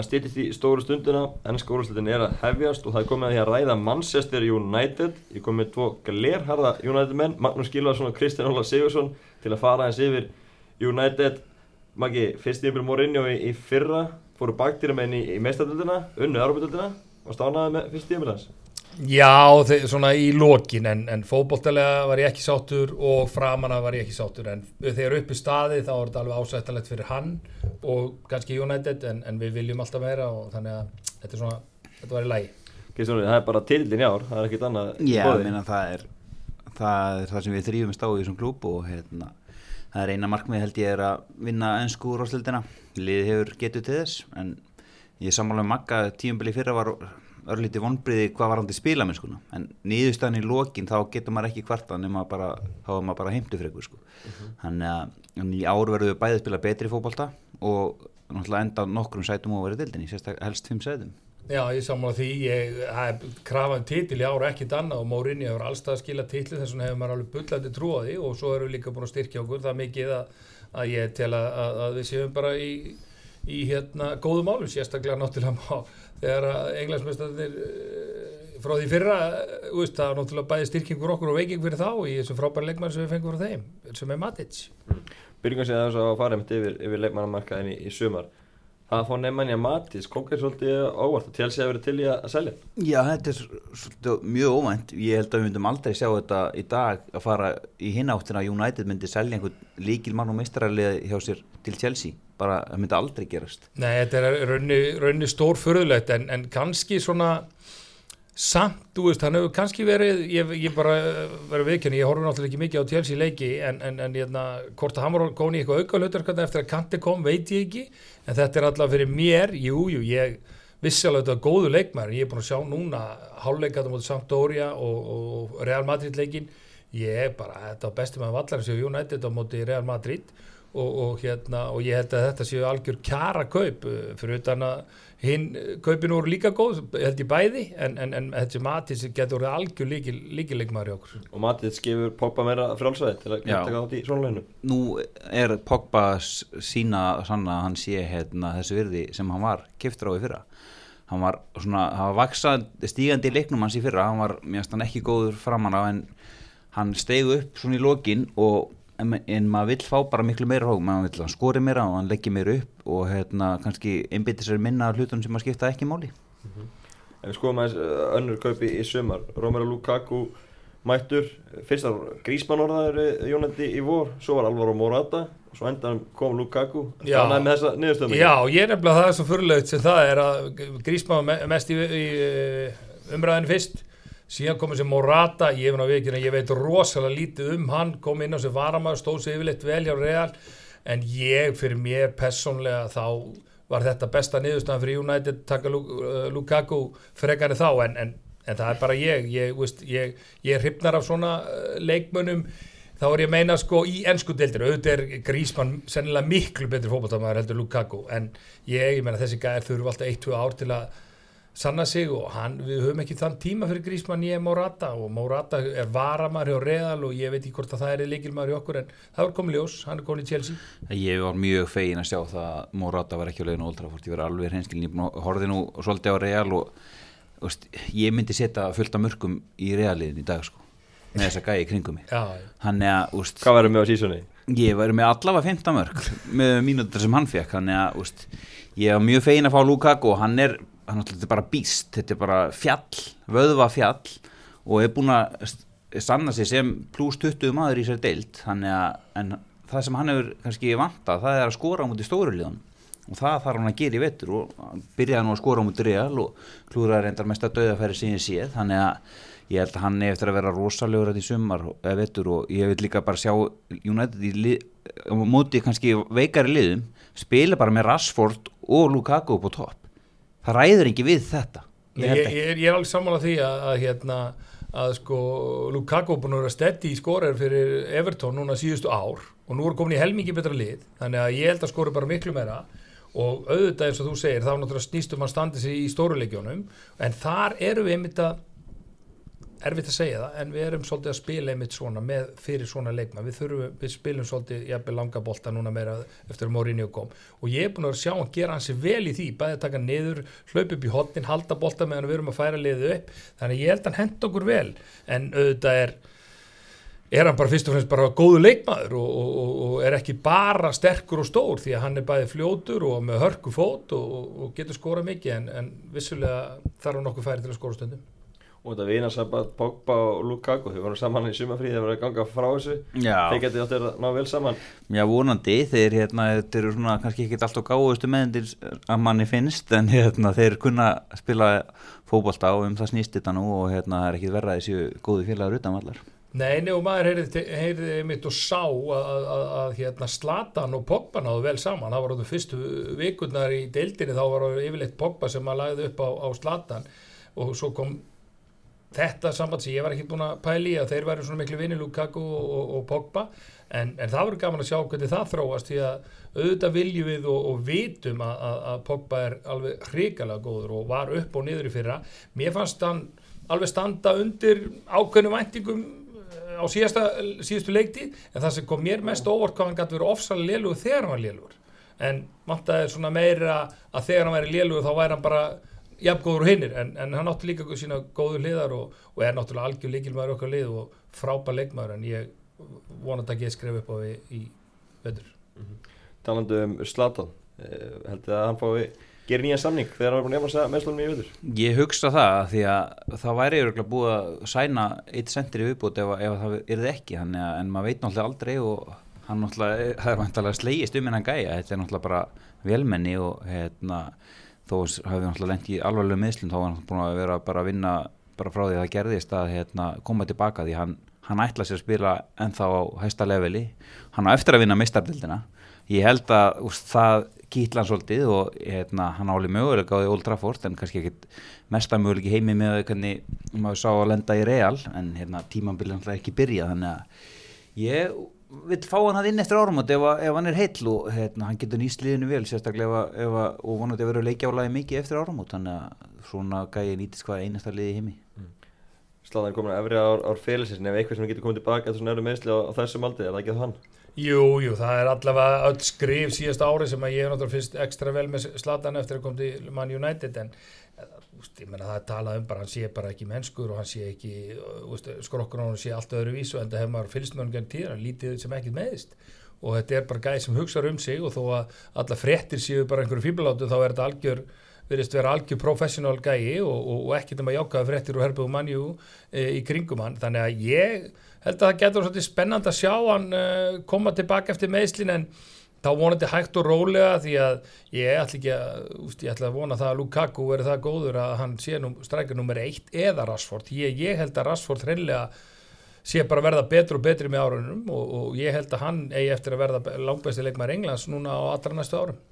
Það stýttist í stóru stundina, ennska úrslutin er að hefjast og það er komið að því að ræða Manchester United. Ég kom með tvo glerharða United menn, Magnús Gilvarsson og Kristján Óla Sigursson til að fara eins yfir United. Maggi, fyrst yfir Mourinho í, í fyrra, fóru baktýra með henni í, í meistardöldina, unnu Europadöldina og stánaði með fyrst yfir hans. Já, þeir, svona í lokin en, en fókbóltalega var ég ekki sáttur og framanna var ég ekki sáttur en þegar upp í staði þá er þetta alveg ásættalegt fyrir hann og kannski United en, en við viljum alltaf meira og þannig að þetta er svona, þetta var í lægi Kristján, það er bara tildin í ár, það er ekkit annað Já, ég meina það er það er það sem við þrýfumst á í þessum klúb og hérna, það er eina markmið held ég er að vinna ennsku úrváðsleildina liðið hefur getur til þess en ég sammála örlítið vonbriði hvað var hann til spila með skona en niðurstæðan í lokin þá getur maður ekki kvarta nema bara, þá er maður bara heimtufregur sko. þannig að en í ár verður við bæðið spila betri fótbolta og náttúrulega enda nokkrum sætum og verið dildinni, sérstaklega helst fimm sætum. Já, ég sammála því, ég hef krafað titil í ára ekkit annað og Mourinho hefur allstað að skila titli þess vegna hefur maður alveg bullandi trú á því og svo erum við líka búin að styrkja okkur það mikið að, að ég tel að, að, að við séum bara í, í hérna góðu málum, sérstaklega náttúrulega má, þegar að englandsmestarnir frá því fyrra, eh, veist, það er náttúrulega bæði styrkingur okkur og veiking fyrir þá í þessum frábæri leikmann sem við fengum frá þeim, sem er Matic. Byrjum kannski þess að fara einmitt yfir, yfir leikmannamarkaðin í, í sumar. Það fór nefnmænja Matís, kom kannski svolítið óvart og Chelsea hefur verið til í að að selja. Já, þetta er svolítið mjög óvænt. Ég held að við myndum aldrei sjá þetta í dag að fara í hináttina að United myndi selja einhvern líkil mann og mestrarlið hjá sér til Chelsea. Bara, það myndi aldrei gerast. Nei, þetta er raunni, raunni stór förðulegt en, en kannski svona samt, þú veist, hann hefur kannski verið ég, ég bara eh, verið viðkynni, ég horfði náttúrulega ekki mikið á Chelsea leiki en, en, en hérna, hvort að hann var góðin í eitthvað auka eftir að Kanti kom, veit ég ekki en þetta er alltaf fyrir mér, jú, jú ég vissi alveg þetta er góðu leikmæður ég er búin að sjá núna hálfleikaðum mot Sampdoria og, og Real Madrid leikin ég er bara, þetta var besti með vallar sem United á móti Real Madrid og, og, hérna, og ég held að þetta séu algjör kjara kaup uh, fyrir utan að hinn kaupin voru líka góð held ég bæði en, en, en þessi Matis getur orðið algjör líkil, líkileikmaður í okkur Og Matís gefur Pogba meira frjálsvæði til að Já. taka átt í svona leginu. Nú er Pogba sína sanna að hann sé hérna, þessu virði sem hann var keftur á í fyrra. Hann var svona, hann var vaksað stígandi í leiknum hans í fyrra, hann var mjögst hann ekki góður framan á en hann steig upp svona í lokin og en, en maður vill fá bara miklu meira hók, maður vill að hann skori meira og hann leggja meira upp og hérna kannski einbyttir sér minna hlutum sem að skipta ekki máli. En við skoðum aðeins uh, önnur kaupi í sumar. Romero Lukaku mættur. Fyrst var Grísmann orðaður í United í vor, svo var Alvaro Morata og svo endan kom Lukaku. Já. Stánaði með þessa niðurstöðum. Já, ég er nefnilega það er svo fyrirlegt sem það er að Grísma var me- mest í, í umræðinu fyrst síðan komið sem Morata, ég, að vikina, ég veit rosalega lítið um hann kom inn á sem varamæður, stóð sér yfirleitt vel hjá Real en ég fyrir mér personlega þá var þetta besta niðurstaðan fyrir United taka uh, Lukaku frekari þá en, en, en það er bara ég ég, veist, ég, ég hrifnar af svona uh, leikmönnum. Þá er ég að meina sko í ennsku deildir auðvitað er Grísmann sennilega miklu betri fótballtamaður heldur Lukaku en ég, ég meina þessi gæðir þurfu alltaf 1-2 ár til að sanna sig og hann, við höfum ekki þann tíma fyrir Grísmann ég er Morata og Morata er varamæður hjá Real og ég veit ekki hvort að það er leikilmaður hjá okkur en það var komið ljós, hann er komin í Chelsea Ég var mjög fegin að sjá það að Morata var ekki á leiðinu Old Trafford, ég var alveg hreinskilin, ég búin að horfði nú svolítið á Real og veist, ég myndi setja fullt af mörgum í Realiðin í dag sko, með þessa gæi kringum mig. Já, Þannig að, úst, Hvað verður með á sísoni? ég var með allavega 15 mörg með mínútur sem hann fekk, þannig að úst, ég var mjög fegin að fá Lukaku og hann er, hann er bara býst, þetta er bara fjall, vöðva fjall og er búin að sanna sig sem pluss 20 maður í sér deild, þannig að en það sem hann hefur kannski vantað, það er að skora á múti stóru liðan og það þarf hann að gera í vetur og byrjaði nú að skora á múti real og klúraði reyndar mest að dauðafæri sem ég séð, þannig að ég held að hann er eftir að vera rosalegur þetta í sumar eða vetur og ég vil líka bara sjá United í lið, móti kannski veikari liðum, spila bara með Rashford og Lukaku á topp það ræður ekki við þetta. Ég ég, ég, er- ég er alveg sammála því að, að hérna að sko Lukaku búin að vera stetti í skorar fyrir Everton núna síðustu ár og nú er komin í helmingi betra lið þannig að ég held að skori bara miklu meira. Og auðvitað eins og þú segir þá náttúrulega snýstum að standa sig í stóruleikjónum en þar eru við einmitt að erfitt að segja það en við erum svolítið að spila einmitt svona með, fyrir svona leikma, við þurfum, við spilum svolítið jafnvel langa bolta núna meira eftir að Mourinho kom. Og ég er búin að sjá hann gera hansi vel í því, bæði að taka niður hlaup upp í hotnin, halda bolta meðan við erum að færa liðið upp, þannig ég held að hann henda okkur vel, en auðvitað er er hann bara fyrst og fremst bara góðu leikmaður og, og, og, og er ekki bara sterkur og stór því að hann er bæði fljótur og með hörku fót og getur skóra mikið en, en vissulega þarf hann okkur færi til að skóra stundum og þetta vinarsambat Pogba og Lukaku þau voru saman í sumafríði þegar voru að ganga frá þessu Já. þeir getið átt að ná vel saman Já, vonandi, þeir hérna, þeir eru svona kannski ekki alltaf gáðustu meðendir að manni finnst, en hérna, þeir kunna spila fókbalta og um það snýst þetta nú og hérna, það er ekki verða þessu góði félagur utanvallar. Nei, og maður heyrði, heyrði mitt og sá að, að, að, að hérna, Slatan og Pogba náðu vel saman, það var á þú fyrstu vikurnar í deildinni, þá var yfirleitt Pogba sem maður lagði upp á, á Slatan og svo kom þetta samband sem ég var ekki búin að pæli að þeir væri svona miklu vinni Lukaku og, og, og Pogba. En, en það voru gaman að sjá hvernig það þróast því að auðvitað viljum við og, og vitum að, að Pogba er alveg hrikalega góður og var upp og niður í fyrra. Mér fannst hann alveg standa undir ákveðnum væntingum eh, á síðasta, síðustu leikti en það sem kom mér mest óvart hvað hann gæti verið ofsalega lélugur þegar hann var lélugur. En vantaði svona meira að þegar hann væri lélugur þá væri hann bara jafn góður og hinnir en, en hann átti líka sína góður liðar og, og er náttúrulega algjör líkilmaður okkar lið og frábær leikmaður en ég vonandi að geta skrif upp á við í vetur mm -hmm. Talandu um Slatan eh, heldur það að hann fái gera nýja samning þegar hann var búin að nefna meðslunum í vetur Ég hugsa það því að það væri yfirlega búið að sæna eitt sendir í viðbúti ef, ef það er það ekki að, en maður veit náttúrulega aldrei og hann náttúrulega, það er vantilega slegist um hennan gæja, þetta er náttúrulega bara velmenni og hérna þó hafði hann alltaf lengt í alvarlega miðslum þá var hann búin að vera bara að vinna bara frá því að það gerðist að hérna, koma tilbaka því hann, hann ætla sér að spila ennþá á hæsta leveli. Hann á eftir að vinna mistardildina ég held að úst, það kýtla hann svolítið og hérna, hann áli möguleika á því Old Trafford en kannski ekkit mesta möguleiki heimi með hvernig maður sá að lenda í real en hérna, tímanbili hann ekki byrja þannig að ég vil fá hann að inn eftir árum ef, ef hann er heill og hérna, hann getur nýst liðinu vel sérstaklega ef, ef, og vonandi að vera leikjálaði mikið eftir árum þannig að svona gæði nýtist hvað einasta liði heimi mm. Sláðan komin að efri ár, ár félagsins ef eitthvað sem getur komið tilbaka þessum nefnum meðsli á, á þessum aldrei, er það ekki það hann? Jú, jú, það er allavega öll skrif síðast ári sem að ég hef náttúrulega fyrst ekstra vel með Slatan eftir að koma til Man United en úst, ég menna það er talað um bara hann sé bara ekki mennskur og hann sé ekki skrokkur og hann sé allt öðru vísu en það hefur maður fylgst með hann genn hann lítið sem ekkit meðist og þetta er bara gæði sem hugsaður um sig og þó að alla frettir séu bara einhverju fíblaláttu þá er þetta algjör verðist vera algjör professional gæi og, og, og ekkert um að jákaða frettir og herbuðu mannjú e, í kringum hann. Þannig að ég held að það getur svolítið spennand að sjá hann e, koma tilbaka eftir meðslin en þá vonandi hægt og rólega því að ég ætla ekki að, úst, ég ætla að vona það að Lukaku verið það góður að hann sé nú strækja nummer eitt eða Rashford. Ég, ég held að Rashford hreinlega sé bara verða betur og betri með árunum og, og ég held að hann eigi eftir að verða langbæsti leikmar Englands núna á allra næstu árum.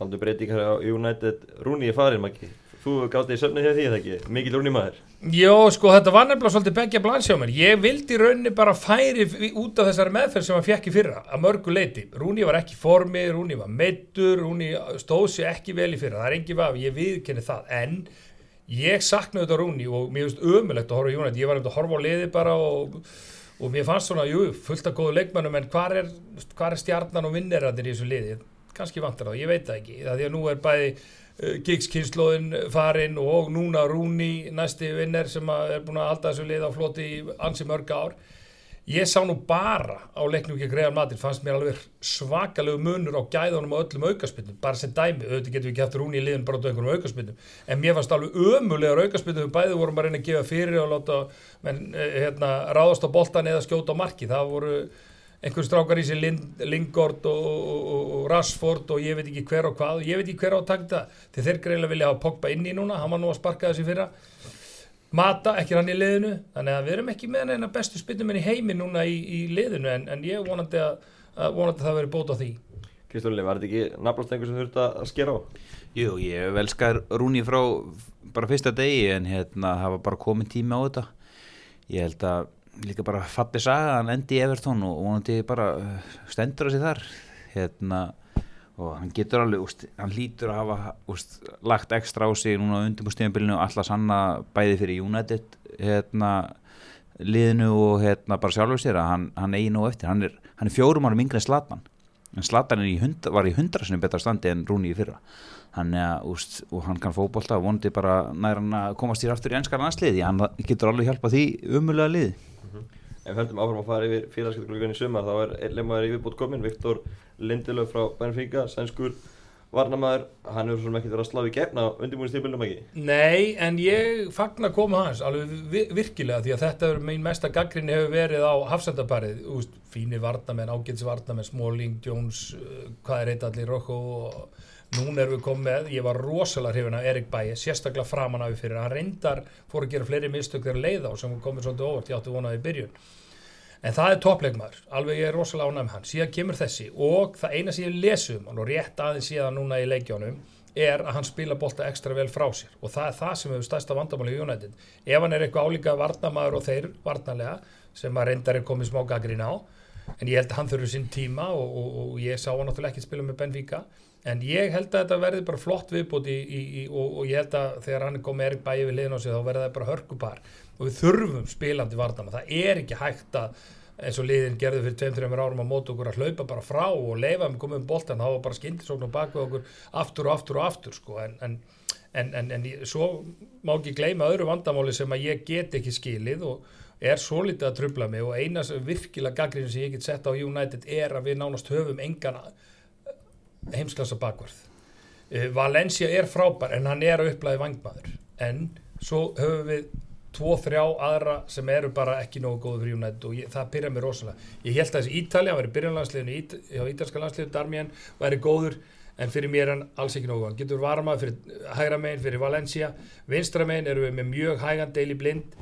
Þannig breytingar á United. Rúni í farin makki Þú gátti í söfni þegar því eða ekki, mikið lúni maður Jó, sko, þetta var nefnilega svolítið begja blans hjá mér. Ég vildi raunni bara færi út af þessari meðferð sem hann fjekk í fyrra að mörgu leiti, Rúni var ekki formi Rúni var meittur, Rúni stóð sér ekki vel í fyrra, það er engi vaf ég viðkenni það, en ég saknaði þetta Rúni og mér finnst ömulegt að horfa í Jónætt, ég var nefnilega að horfa á liði bara og, og mér fannst svona, jú, fullt af góðu leikmennum en hvað er, er stjarnan og vinnerandir í þessu liði, kannski vantar það, ég veit það ekki, það því að nú er bæði uh, gigskynnslóðin farin og núna Rúni næsti vinner sem er búin að halda þessu lið á floti í ansi mörg ár. Ég sá nú bara á leiknum ekki greiðan matir, fannst mér alveg svakalegu munur á gæðunum og öllum aukarspynnum bara sem dæmi, auðvitað getum við ekki haft Rúni í liðin bara á einhverjum aukarspynnum, en mér fannst alveg ömulegar aukarspynnum, við bæði vorum að reyna að gefa fyrir og láta menn, eh, hérna, ráðast á boltan eða skjóta á marki, það voru einhver strákar í sig Lingard og, og, og Rashford og ég veit ekki hver og hvað og ég veit ekki hver á að taka það til þeir greiðlega vilja hafa Pogba inn í núna hann var nú að sparka þessi fyrra. Mata, ekki hann í liðinu þannig að við erum ekki með neina bestu spynnum í heimi núna í, í liðinu en, en ég vonandi að, að vonandi það veri bóta á því. Kristúrli, var þetta ekki nafnast einhver sem þurft að skera á? Jú, ég velskar Rúni frá bara fyrsta degi en hérna var bara komin tími á þetta. Ég held að líka bara falli saga hann endi í Evertón og vonandi bara uh, stendur að sig þar. Hérna og hann getur alveg, úst, hann lítur að hafa úst, lagt ekstra á sig núna undir mústíðanbylinu og alltaf sanna bæði fyrir United hérna, liðinu og hérna, bara sjálfur sér að hann, hann eigi nú eftir. Hann er, er fjórum árum yngri en Zlatan. En Zlatan í hund, var í hundrasinu betra standi en Rúni í fyrra. Hann er, úst, og hann kann fótbolta og vonandi bara nær hann að komast sér aftur í ennskar landsliði hann getur alveg hjálpað því umulega liði Ef við höldum áfram að fara yfir félagskiptgluggan í sumar þá er einn leikmaður í viðbútt komin, Viktor Lindelöf frá Benfica, sænskur varnamaður, hann hefur svona ekkert verið að slá í gegn á undirbúinistífilnum ekki. Nei, en ég fagna koma hans alveg vi- virkilega því að þetta er mín mesta gaggrinni hefur verið á hafsendaparið. Fínir varnamenn, ágætis varnamenn Smalling, Jones, uh, hvað er eitt allir Rocco og núna erum við komið með ég var rosalega hrifin af Erik Bæi sérstaklega framan af því fyrir, hann reyndar fór að gera fleiri mistök þegar leið á sem komið svolítið óvart, ég átti vonaði í byrjun En það er toppleikmaður, alveg ég er rosalega ánægð með hann. Síðan kemur þessi og það eina sem ég lesi um hann og rétt aðeins síðan núna í leikjónum er að hann spila bolta ekstra vel frá sér og það er það sem hefur stærsta vandamáli í United. Ef hann er eitthvað álíka varnamaður og þeir varnarlega sem að reyndar er komið smá gaggrín á en ég held að hann þurfi sinn tíma og, og, og ég sá hann náttúrulega ekki spila með Benfica. En ég held að þetta verði bara flott viðbúti og, og ég held að þegar hann komið Erik Bæi við liðin á sig þá verði það bara hörkupar. Og við þurfum spilandi varnama það er ekki hægt að eins og liðin gerðu fyrir 2-3 árum á mót okkur að hlaupa bara frá og leifa með komið um boltan þá var bara skyndisókn og bak við okkur aftur og aftur og aftur sko. En, en, en, en, svo má ekki gleyma öðru vandamáli sem að ég get ekki skilið og er svo litið að trubla mig og eina sem virkilega gaggrinu sem ég get sett á United er að við nánast höfum engan heimsklassa bakvörð. Uh, Valencia er frábær en hann er að upplæði vangmaður en svo höfum við tvo, þrjá aðra sem eru bara ekki nógu góðu fyrir United og ég, það byrja mér rosalega. Ég held að þessi Ítalja, hann var í byrjanlandsliðinu Ít, hjá ítalska landsliðinu, Darmian, væri góður en fyrir mér hann alls ekki nógu hann getur varmað fyrir hægra megin, fyrir Valencia. Vinstra megin eru við með mjög hægan Daily Blind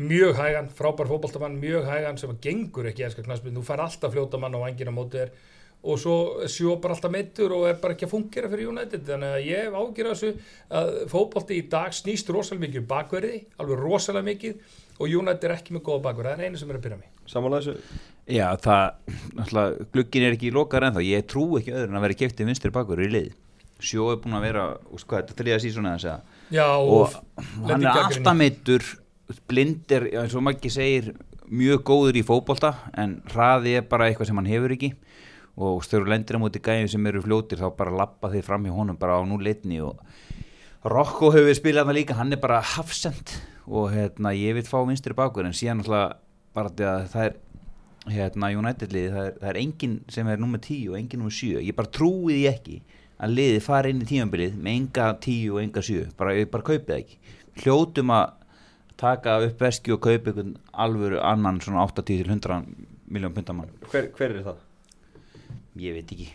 mjög hægan, frábær fótboltamann, mjög hægan sem að gengur ekki enska knaspin, þú fær alltaf fljóta mann á vangina móti þér. Og svo sjó bara alltaf meittur og er bara ekki að fungera fyrir United. Þannig að ég hef ágjörð þessu að fótbolti í dag snýst rosalega mikið um bakverði, alveg rosalega mikið og United er ekki með góða bakverði, það er einu sem er að byrja mig. Samanlega þessu, Já, það, glugginn er ekki lokar ennþá, ég trú ekki öðru en að vera keiftið vinstri bakur í lið. Sjó er búin að vera, úst, hvað, þetta er þriða sísón eða? Segja, Já, og lenti hann í er alltaf meittur, blindir, eins og maður ekki segir, mjög góður í fótbolta, en hraði er bara eitthvað sem hann hefur ekki. Og þú lendir á móti gæðin sem eru fljótir þá bara lappa þið fram hjá honum bara á núleitni og Rocco hefur spilað hann líka, hann er bara hafsend og hérna, ég vil fá vinstri bakur en síðan náttúrulega bara það er hérna United liði, það er, það er enginn sem er nummer 10 og enginn nummer 7 ég bara trúi því ekki að liði fara inn í tímambilið með enga 10 og enga 7 bara, ég bara kaupið það ekki. Hljótum að taka upp veski og kaupa einhvern alvöru annan svona 80 til 100 miljón pundamann. Hver, hver er það? ég veit ekki,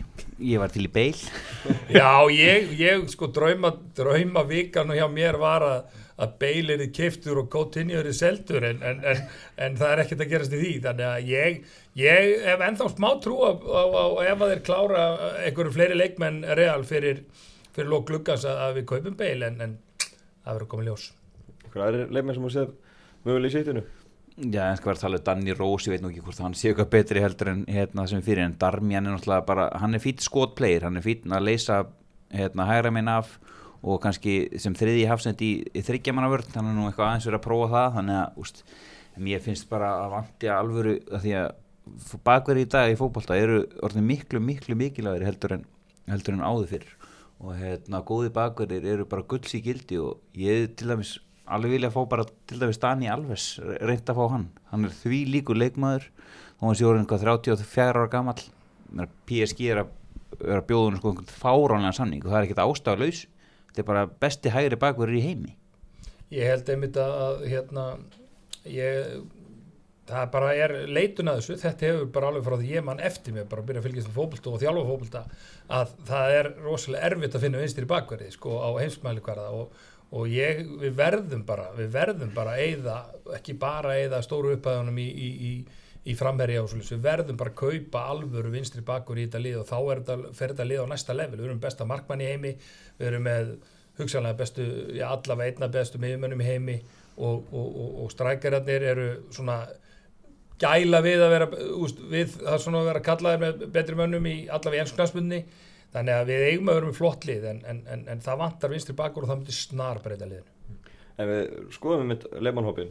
ég var til í beil. Já, ég, ég sko drauma, drauma vikan og hjá mér var að, að Bale er keftur og Coutinho er seldur en, en, en, en það er ekkert að gerast í því. Þannig að ég, ég hef ennþá smá trú á, á, á ef að þeir klára einhverju fleiri leikmenn real fyrir, fyrir lók gluggans að, að við kaupum Bale en, en það verður komið ljós Hver aðri leikmenn sem þú séð mögulega í sýttinu? Já, en sko var að tala um Danny Rose, ég veit nú ekki hvort hann sé eitthvað betri heldur en hérna sem fyrir en Darmian er náttúrulega bara, hann er fýtt skotplayer, hann er fýtt að leysa hérna hægra minn af og kannski sem þriði hafsend í, í þryggjamannavörn, hann er nú eitthvað aðeins verið að prófa það, þannig að, úst, mér finnst bara að vanti að alvöru að því að bakverði í dag í fótbolta eru orðin miklu, miklu mikilvægir heldur en, heldur en áður fyrir og hérna góði bakverðir eru bara gulls í gildi og ég til dæmis alveg vilja fá bara til dæmis Dani Alves reynd að fá hann, hann er því líkur leikmaður. Og hann sé orðin hvað 34 ára Meina, PSG er að, er að bjóða hann sko fáránlega samning og það er ekkert ástæðalaus þetta er bara besti hægri bakverður í heimi. Ég held einmitt að, að hérna, ég, það bara er leitun að þessu, þetta hefur bara alveg frá því ég mann eftir mig, bara að byrja að fylgjast með fótbolta og þjálfa fótbolta, að það er rosalega erfitt að finna vinstri bakverði sko á heimsmæli hverða og, og ég, við verðum bara, við verðum bara að eyða, ekki bara að eyða stóru upphæðunum í, í, í, í framherja og svolítið, við verðum bara að kaupa alvöru vinstri bakverði í þetta lið og þá þetta, fer þetta lið á næsta level, við erum besta markmann í heimi, við erum með hugsanlega bestu, já allavega einna bestu miðmönnum í heimi og, og, og, og strækjararnir eru svona gæla við að vera úst, við það svona að vera kallaðir með betri mönnum í allavega í ennsknarsmunni þannig að við eigum að vera með flott lið en, en, en, en það vantar vinstri bakur og það myndir snar breyta liðinu. Ef við skoðum við mitt leifmannhópin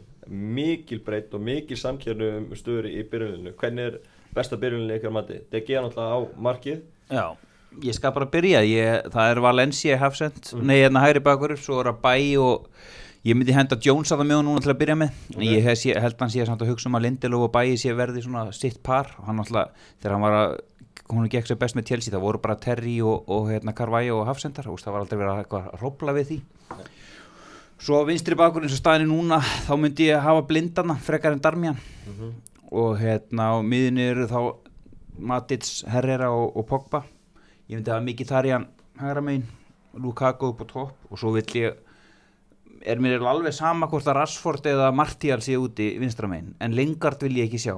mikil breytt og mikil samkjörnu um stöður í byrjuninu hvernig er besta byrjuninu ykkar mati? Það geða náttúrulega á markið. Já, ég skal bara byrja. Ég, það er Valencia Hafsend Mm. nei, hérna hægri bakur, svo er að bæ og ég myndi henda Jones að það með núna til að byrja með. En ég hef, sé, held hann sé samt að hugsa um að Lindelof og bæ sé verði svona sitt par. Og hann alltaf, þegar hann var að hún gekk sér best með Chelsea, það voru bara Terry og, og hérna Carvalho og Hafsendar og það var aldrei verið að að hrópla við því. Svo vinstri bakur eins og staðinu núna þá myndi ég hafa blindana frekar en Darmian. Og hérna á miðinni eru þá Matits, Herrera og, og Pogba. Ég myndi hafa mikið þar í hann hægra megin, Lukaku upp á topp og svo vill ég er mér alveg sama hvort að Rashford eða Martial sé úti vinstra megin en Lingard vil ég ekki sjá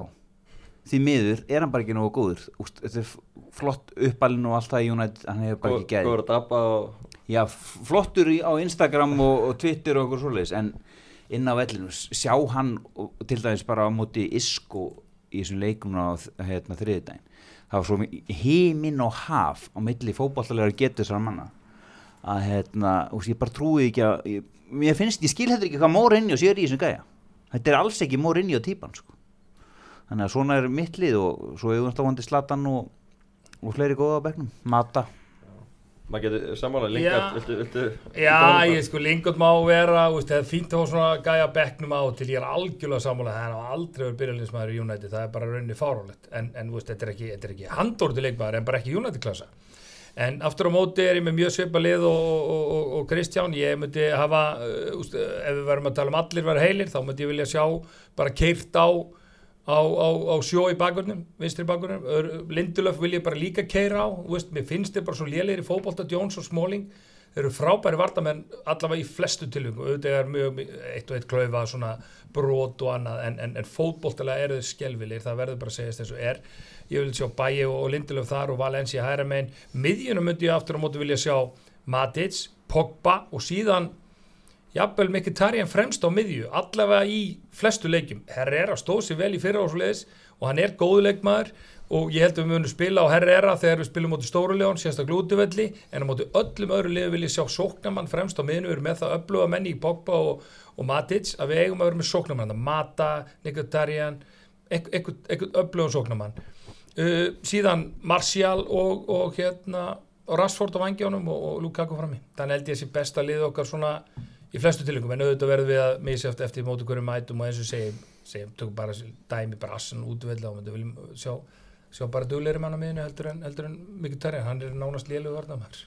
því miður er hann bara ekki nógu góður. Úst, þetta er flott uppalinn og allt það í United, hann hefur bara ekki gæði. góður að dabba og já, flottur í, á Instagram og, og Twitter og okkur svoleiðis en inn á vellinu, sjá hann og, og til dæmis bara á móti Isco í þessum leikum á hérna, þriðudaginn það var svo heiminn og haf á milli fótballtalega getur þessar manna að hérna, og ég bara trúi ekki að ég, mér finnst, ég skil þetta ekki hvað Mourinho sér í þessum gæja. Þetta er alls ekki Mourinho típan sko. Þannig að svona er mitt lið og svo hefur alltaf vandi Slatan og, og fleiri góða á bekknum, Mata maður getur sammála Já. lingast viltu, viltu, Já, viltu ég sko, Lingard má vera, það er fínt að hafa svona gæja bekknum á til ég er algjörlega sammála það er aldrei verið byrjalinsmaður í United, það er bara rauninni fárálegt, en, en úst, þetta er ekki, þetta er ekki handórti leikmaður en bara ekki United-klassa. En aftur á móti er ég með mjög svipa lið og, og, og, og Kristján, ég myndi hafa, uh, úst, ef við verðum að tala um allir vera heilir, þá myndi ég vilja sjá bara keirt á, á, á, á sjó í bakvörnum, vinstri bakvörnum, Lindelöf vil ég bara líka keira á, veist, mér finnst þið bara svo lélegir í fótbolta, Jones og Smalling, þeir eru frábæri vardamenn allavega í flestu tilvíku, auðvitað er mjög eitt og eitt klaufa svona brot og annað, en, en, en fótboltalega eru þeir skelvilegir, það verður bara að segjast eins og er. Ég vil sjá Bæi og, og Lindelöf þar og Valencia hæra megin, miðjunum myndi ég aftur á móti vilja sjá Matic, Pogba og síðan jafnvel Mkhitaryan fremst á miðju allavega í flestu leikjum. Herrera stóð sér vel í fyrra ásleis og hann er góðu leikmaður og ég held að við munum spila á Herrera þegar við spilum móti Stóruleón, sérstaklega útivelli en á móti öllum öðru liðu vil ég sjá sóknamann fremst á miðinu, við erum með það öfluga menni í Pogba og, og Matic að við eigum að vera með sóknamann, Mata, Mkhitaryan eitthvað öflugan sóknamann uh, síðan Martial og, og hérna Rashford á vangjónum og, og Lukaku frammi. Þannig held ég að sé besta lið okkar svona í flestu tilengum en auðvitað verðum við að misa eftir, móti hverju mætum og eins og segjum, segjum tökum bara dæmi bara assan útvölda og við viljum sjá, sjá bara dugleiri mann á miðinu heldur en, en mikið tærja, hann er nánast lélugu varnamær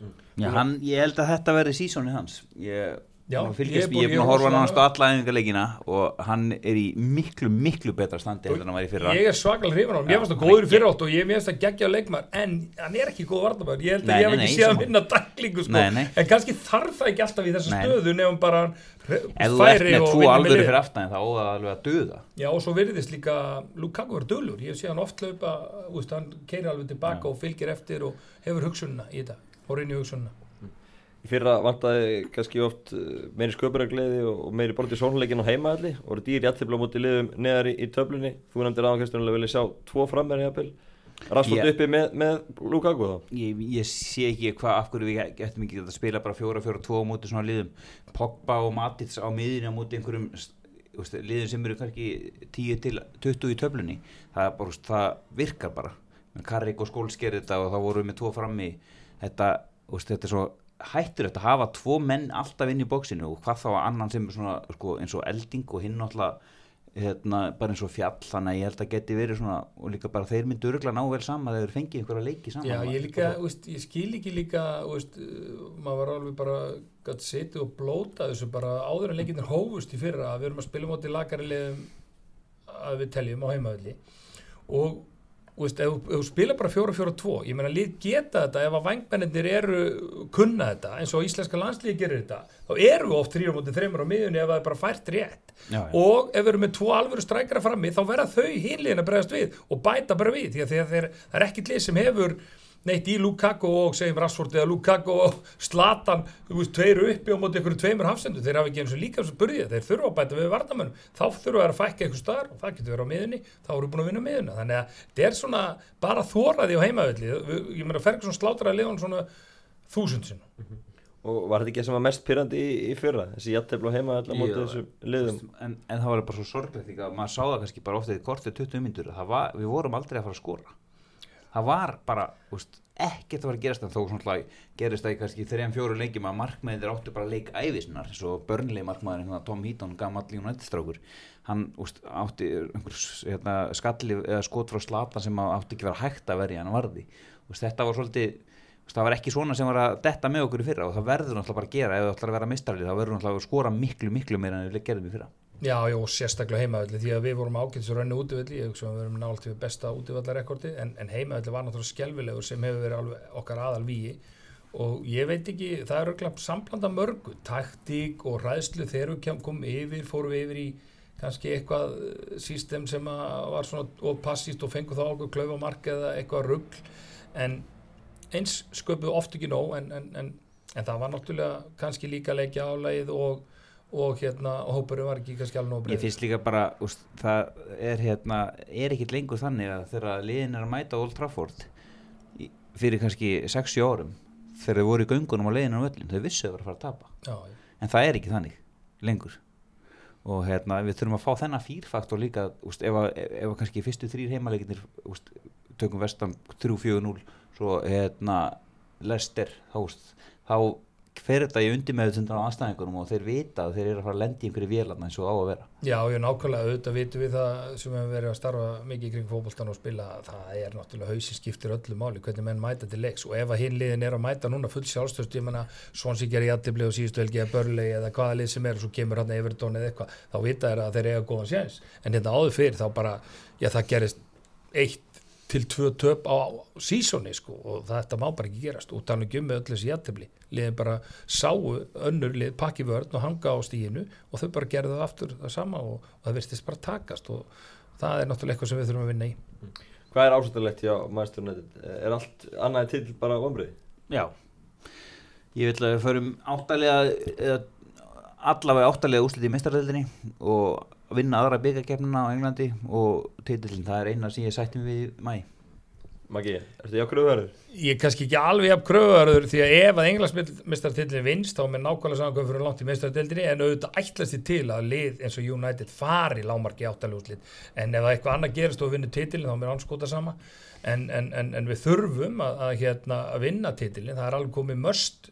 hann, ég held að þetta verði sísóni hans. Ég, Já, ég, ég er búin að horfa nánast á alla æfingarleikina og hann er í miklu, miklu betra standi en hann var í fyrra ég er svakal hrifin á hann, ég fannst það góður í fyrra og ég finnst það geggja leikmar en hann er ekki góð varnamær, ég held Nei, að ég hef ekki séð að sammála. vinna dæklingu sko. Nei, nei. en kannski þarf það ekki alltaf í þessa Nei. stöðu nefnum bara ef þú ert með tvo alvöru fyrir aftan er það alveg að döða Já og svo virðist líka Lukaku verið dölur, ég sé hann oft laupa hann keiri alveg tilbaka og fylgir eftir og hefur hugsunna í þetta og reynir hugsunna Í fyrra vantaði kannski oft uh, meiri sköpunargleði og og meiri borti sónleikin á heimaðalli og voru dýr jættibla mútið liðum neðar í, í töflunni. Þú nefndir aðan Kristján að vilja sjá tvo frammeir jafnvel. Já. uppi með, með Lukaku þá. ég, ég sé ekki hvað af hverju við getum ekki að spila bara fjóra, fjóra, tvo móti svona liðum Pogba og Matits á miðinu móti einhverjum veist, liðum sem eru kannski 10 til 20 í töflunni það, bara, það virkar bara Karrik og Skóls gerir þetta og þá vorum við með tvo frammi þetta, veist, þetta er svo hættur þetta að hafa tvo menn alltaf inn í bóksinu og hvað þá að annan sem er svona sko, eins og elding og hinn náttúrulega hérna, bara eins og fjall þannig að ég held að geti verið svona og líka bara þeir myndu öruglega ná vel saman þegar þeir fengið einhverja leiki saman. Já ég líka, úst, ég skil ekki líka úst, maður var alveg bara gætt setið og blóta þessu bara áður en leikinir hófust í fyrra að við erum að spila móti lakari liðum að við teljum á heimaðalli og Veist, ef, þú spila bara 4-4-2 ég meina lið geta þetta ef að vangbennir eru kunna þetta eins og íslenska landslíði gerir þetta þá eru við oft 3-3 á miðunni ef það er bara fært rétt Já, já. og ef við erum með tvo alvöru strækara frammi þá verða þau hinliðin að bregðast við og bæta bara við því að þeir, það er ekkit lið sem hefur neitt í Lukaku og segjum Rashford eða Lukaku og Slatan þú veist, tveir uppi á móti einhverju tveimur hafsendu þeir hafa ekki eins og líka þessu burðið þeir þurfa að bæta við varnamönnum þá þurfa að fækka einhver staðar og það getur verið á miðunni þá eru búin að vinna miðuna þannig að þetta er svona bara þóraði á heimavelli. Ég meina Ferguson slátraði liðan svona þúsund sinn Og var þetta ekki sem var mest pyrrandi í, í fyrra? Þessi jattefla og heima allar mótið Jú, þessum liðum? en, en það var bara svo sorglegt líka. Að maður sá það kannski bara ofta í kortið 20 myndur var, við vorum aldrei að fara að skora það var bara úst, ekkert að fara að gerast en þó svona gerist það í kannski 3-4 leikjum að markmæðir áttu bara leik æðisnar eins og börnlegi markmæðin hérna, Tom Heaton, gammal United-strákur hann úst, átti hérna, skalli eða skot frá slata sem átti ekki vera hægt að verja en varði. Úst, þetta var svolítið það var ekki svona sem var að detta með okkur í fyrra og það verður náttúrulega bara að gera. Ef það ætlar að vera mistralið þá verður náttúrulega að skora miklu miklu meira en við gerðum í fyrra Já, já, sérstaklega heimavelli því að við vorum ágætt svo rönni útivelli, ég hugsa að við verum nált við besta útivallarekordi en, en heimavelli var náttúrulega skjálfilegur sem hefur verið okkar aðal víi og ég veit ekki, það er auðvitað samblanda mörgu, taktík og ræðslu þegar við komum yfir, fórum við yfir í kannski eitthvað sístem sem var svona og passíst og fengu þá okkur klaufamark eða eitthvað ruggl en eins sköpuðu oft ekki nóg en, en, en það var náttúrulega kannski líka leikja álægið og, og hérna hópurum var ekki kannski alveg nóg breyð. Ég finnst líka bara, úst, það er hérna, er ekkit lengur þannig að þegar liðin er að mæta Old Trafford í, fyrir kannski 60 árum þegar þau voru í göngunum á liðinu á öllin, þau vissu að það var að fara að tapa. Já, en það er ekki þannig lengur og hérna við þurfum að fá þennan fýrfaktor líka úst, ef, ef að kannski fyrstu þrýr heimaleginir tökum vestam 3-4-0 svo hérna Lester þá, þá fer þetta í undir með þetta á anstæðingunum og þeir vita að þeir eru að fara að lendi einhverju vélarna eins og á að vera. Já, ég nákvæmlega auðvitað vitum við það sem hefur verið að starfa mikið kring fókbóltan og spila það er náttúrulega hausi skiptir öllu máli hvernig menn mæta til leiks og ef að hinn liðin er að mæta núna full sjálfstöðst ég menna svonsík er í aðtibli og síðustu helgi að börli eða hvaða lið sem er og svo kemur hann Evertón eða eitthvað þá vita er að þeir eiga góðan séns. En hérna áður fyrir þá bara, já það gerist eitt til tvö töp á sísóni sko og þetta má bara ekki gerast og þannig um með öllu þessi jættibli liðin bara sáu önnur lið pakki vörn og hanga á stíinu og þau bara gerðu það aftur það sama og, og það virtist bara takast og það er náttúrulega eitthvað sem við þurfum að vinna í Hvað er ásættilegt hjá maðurstjórnættin? Er allt annaði til bara omriði? Já, ég vil að við förum áttalega allavega áttalega úsliti í mestaröldinni og vinna aðra byggakefnina á Englandi og titillin, það er eina sem ég sætti við mæ Maggi, ertu ég á kröðuverður? Ég er kannski ekki alveg af kröðuverður því að ef að englandsmistartillin vinst þá með nákvæmlega saman fyrir langt í mistartildinni en auðvitað ætlasti til að lið eins og United fari lámarki áttalúslit en ef eitthvað annað gerist og vinnur titillin þá er mér anskóta sama. En, en, en, en við þurfum að, að, hérna, að vinna titillin, það er alveg komið möst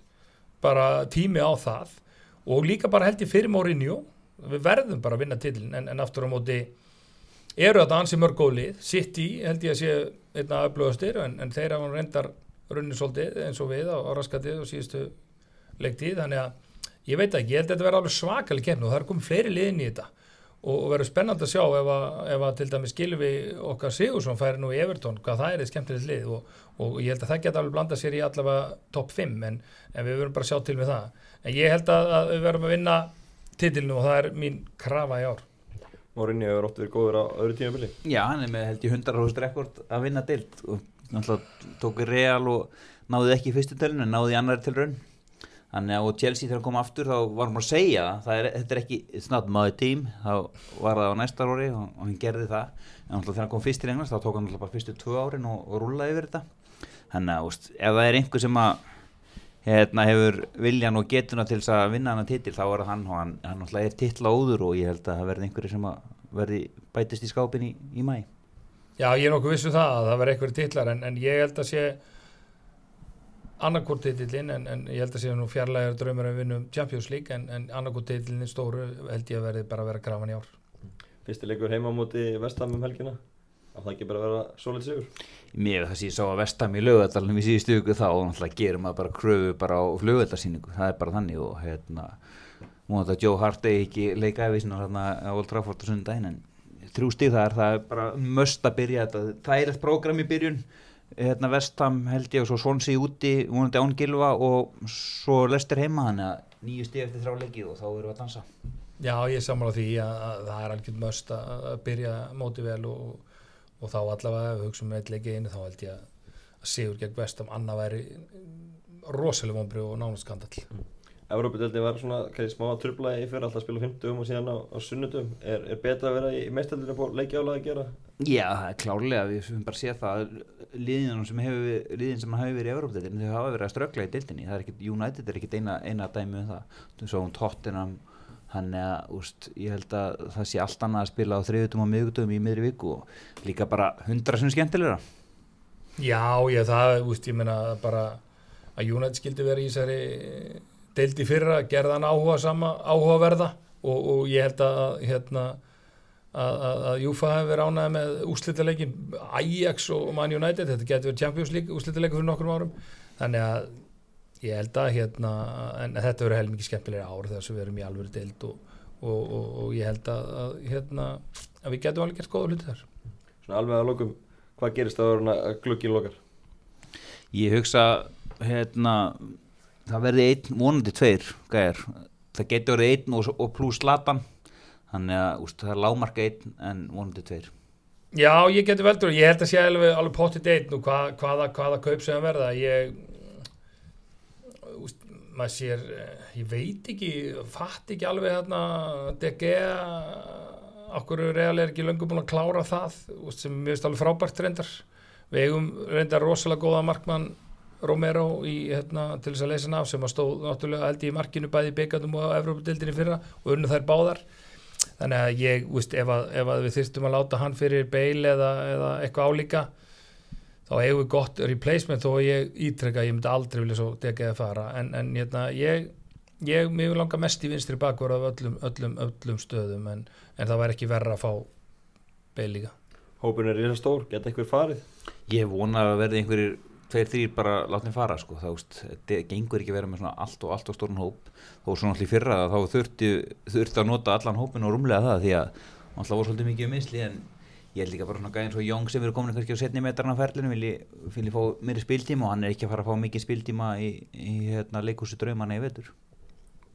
bara tími á það. Og líka bara held ég fyrir Mourinho við verðum bara að vinna tillin en, en aftur á móti eru þetta ansi mörg góð lið. City held ég að sé einna öflugastir en, en þeir hafa reyndar runni svolítið eins og við á, á raskatið og síðustu leiktíð þannig að ég veit ekki, ég held að þetta verði alveg svakalig kemni og það er komið fleiri liðin í þetta. Og, og verður spennand að sjá ef að, ef að til dæmis Gilvi okkar Sigursson færi nú í Everton, hvað það er eitt skemmtilegt lið og, og ég held að það geta alveg blanda sér í allavega topp 5 en, en við verðum bara að sjá til með það. En ég held að, að við verðum að vinna titilinu og það er mín krafa í ár. Morinni hefur ótt verið góður á öðru tímafili Já, hann er með held í 100 rekord að vinna dild og náttúrulega tók real og náði ekki í fyrstu telinu en náði í annari til raun þannig að Chelsea þegar kom aftur þá var hann að segja það er, þetta er ekki, it's not my team þá var það á næsta ári og, og hann gerði það. En náttúrulega þegar hann kom fyrst til Englands þá tók hann náttúrulega bara fyrstu tvö árin og, og rúlaði yfir þetta. Þannig að ef það er einhver sem að hérna hefur viljan og getuna til þess að vinna hann að titil þá er hann og hann, hann er titla óður og ég held að það verði einhverju sem verði bætist í skápin í, í mæ Já ég er nokkuð vissu um það að það verði einhverju titlar en, en ég held að sé annarkort titilin en, en ég held að sé nú fjarlægur draumur að vinna um Champions League en, en annarkort titilin stóru held ég að verði bara að vera grafan í ár. Fyrstileikur heima múti vestam um helgina að það ekki bara vera solid sigur? Mér það sé ég sá að vestam í lögadalunum í síðustu ykkur þá og náttúrulega gerum að bara kröfu bara á flugöldarsýningu, það er bara þannig og hérna, múið þetta Joe Hart eða ekki leika eða hérna á Old Trafford og sundaginn en þrjú stíð það er það er bara möst að byrja þetta, það er eitt prógram í byrjun hérna vestam held ég og svo Svonsi úti, múið án Gilva og svo Lester heima þannig að nýju stíð eftir þráleiki og þá erum við að dansa. Já ég samála því að, að það er algjörð möst að byrja móti vel og og þá allavega ef við hugsaum með eitt leikið einu þá held ég að Sigur gegn Vestam annað væri rosalega vonbri og nánast skandall. Mm. Európa-deldin var svona kannski smá að trubla í fyrir alltaf að spila 50 og síðan á, á sunnudum. Er, er betra að vera í meistaldinu på leikjála að gera? Já, það er klárlega, við höfum bara séð það. Liðin sem sem hafi verið í Európa-deildinni, þau hafa verið að ströggla í deildinni. Það er ekkit, United er ekkit eina, eina dæmi um það er að, úst, ég held að það sé allt annað að spila á þriðutum og miðgutum í miðri viku og líka bara hundra sem skemmtilegra. Já, ég það, úst, ég meina bara að United skildi vera í þessari deildi fyrra, gerðan áhuga sama, áhugaverða og, og ég held að hérna að, Júfa hefur verið ánæði með úslitaleikin Ajax og Man United þetta getur verið Champions League úslitaleikin fyrir nokkrum árum. Þannig að ég held að hérna, en þetta verður heilmikið skemmtilega ár þess að við erum í alvöru deild og, og, og, og ég held að, að hérna, að við getum alveg gert góða hluti þar. Svona alveg að lokum, hvað gerist að glukkin lokar? Ég hugsa hérna það verði einn, vonandi tveir gæðir, það getur verið einn og, og pluss latan þannig að úst, það er lámarka einn en vonandi tveir. Já, ég getur veldur, ég held að sé alveg, alveg potið einn og hvað, hvaða, hvaða kaup sem verða. Ég maður sér ég veit ekki, fatt ekki alveg hérna, DG okkur reall er ekki löngu búin að klára það sem mér finnst alveg frábært reyndar. Við eigum reyndar rosalega góða markmann Romero í, hérna, til þess að leysa af sem að stóð náttúrulega held í markinu bæði byggandum og Evrópadildinni fyrra og unnu þær báðar. Þannig að ég, veist, ef, að, ef að við þyrstum að láta hann fyrir beil eða, eða eitthvað álíka þá hefur við gott replacement þó ég ítrekka, ég myndi aldrei vilja svo degja að fara. En, en hérna, ég ég, mér vil langa mest í vinstri bakvar af öllum, öllum, öllum stöðum en, en það væri ekki verra að fá beil líka. Hópin er risa stór, geta eitthvað farið? Ég vona að verði einhverjir tveir, þrýr bara látni fara sko, þá gengur ekki verið með svona allt og allt og stórn hóp. Þó svona allir fyrra að þá þurfti, þurfti að nota allan hópin og rúmlega það því að alltaf voru svolítið mikið um misli en ég held líka bara svona gæðin svo Jóng sem eru komin kannski á setni metrarna á ferlinu vil ég, fá meiri spiltíma og hann er ekki að fara að fá mikið spiltíma í, í hérna, leikúsi draumana í vetur.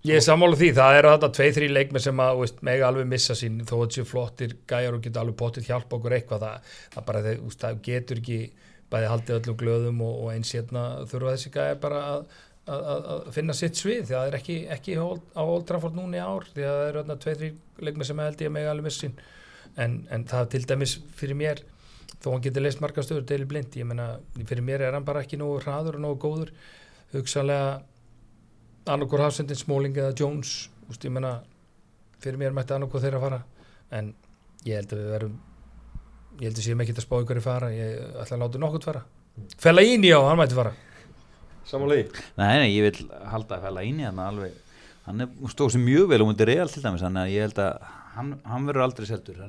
Ég er sammála því, það eru þetta tvei, þrý leikmi sem að veist, mega alveg missa sín þó að þessu flottir gæjar og geta alveg potið hjálpa okkur eitthvað, það, það, bara, það, það getur ekki bæði haldið öllum glöðum og, og eins hérna þurfa þessi gæjar bara að, að, að finna sitt svið því að það er ekki, ekki á Old Trafford núni ár því að það eru hérna tvei, þrý leikmi sem held ég að mega alveg missa sín en, en það til dæmis fyrir mér þó hann getur leist marga stöður deili blind, ég menna fyrir mér er hann bara ekki nógu hraður og nógu góður. Hugsalega annarkur hafsendin Smalling eða Jones úst, ég menna, fyrir mér mætti annarkur þeirra fara. En ég held að við verum ég held að séum ekki að spá ykkur í fara ég ætla að láta nokkurt fara. Fella ín í á, hann mætti fara. Samanlega í? Nei, nei, ég vil halda að fella ín í hann alveg hann stóð sem mjög vel um undir real til dæmis, þannig að ég held að hann, hann verður aldrei seldur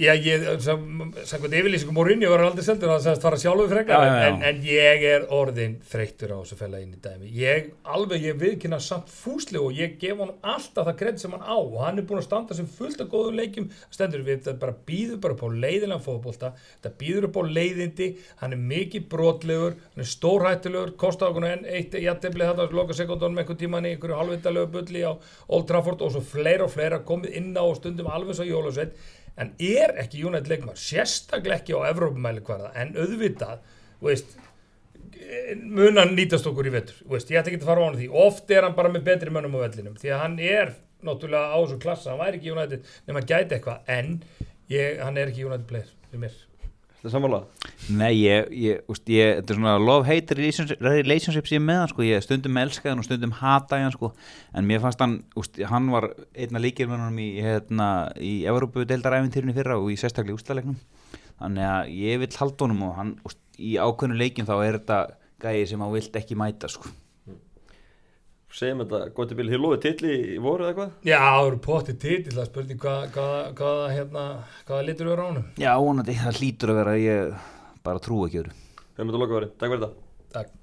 Já, ég, samkvæmt yfirlýsingum Morinni var aldrei seldur, það sagðist fara sjálfur frekar já, já, já. En, en ég er orðin þreyttur á þessu fella inn í dæmi. Ég, alveg, ég viðkynna samt fúsli og ég gef hann alltaf það kredd sem hann á. Og hann er búin að standa sem fullt af góðum leikjum. Stendur við, það bara býður bara upp á leiðilega fóðbólta, það býður upp á leiðindi. Hann er mikið brotlegur hann er stórhættilegur, kostar okkur enn eitt jættefli þetta, loka sekundunum einhvern tíman í einhverju halvvitalegu bulli á Old Trafford og svo fleira og fleira komið inn á og stundum alveg svo Jólasveit en er ekki United leikmar sérstaklega ekki á Evrópumæli hverða en auðvitað veist, munan nýtast okkur í vettur ég ætti ekki að fara á hann því. Oft er hann bara með betri mönnum á vellinum því að hann er náttúrulega á þessu klassa hann væri ekki United nema gæti eitthvað en ég, hann er ekki United player fyrir mér Þetta er samanlega? Nei, ég, ég, úst, ég, þetta er svona love-hate relationship, sem ég með hann, sko, ég stundum elskaði hann og stundum hataði hann, sko, en mér fannst hann, úst, hann var einna líkir með hann í, hérna, í Európu deildaræfintýrunni fyrra og í sérstaklega ústalegnum, þannig að ég vil halda honum og hann, úst, í ákveðnu leikin þá er þetta gæði sem hann vilt ekki mæta, sko. Segjum þetta, gott í bíl, þið lofið titli í voru eða eitthvað? Já, það eru potið titill það spurning hvað hvaða hvað, hérna, hvaða litur eru á honum? Já, vonandi, það hlýtur að vera, ég bara trú ekki öru. Þegar myndu að loka verið, takk fyrir þetta. Takk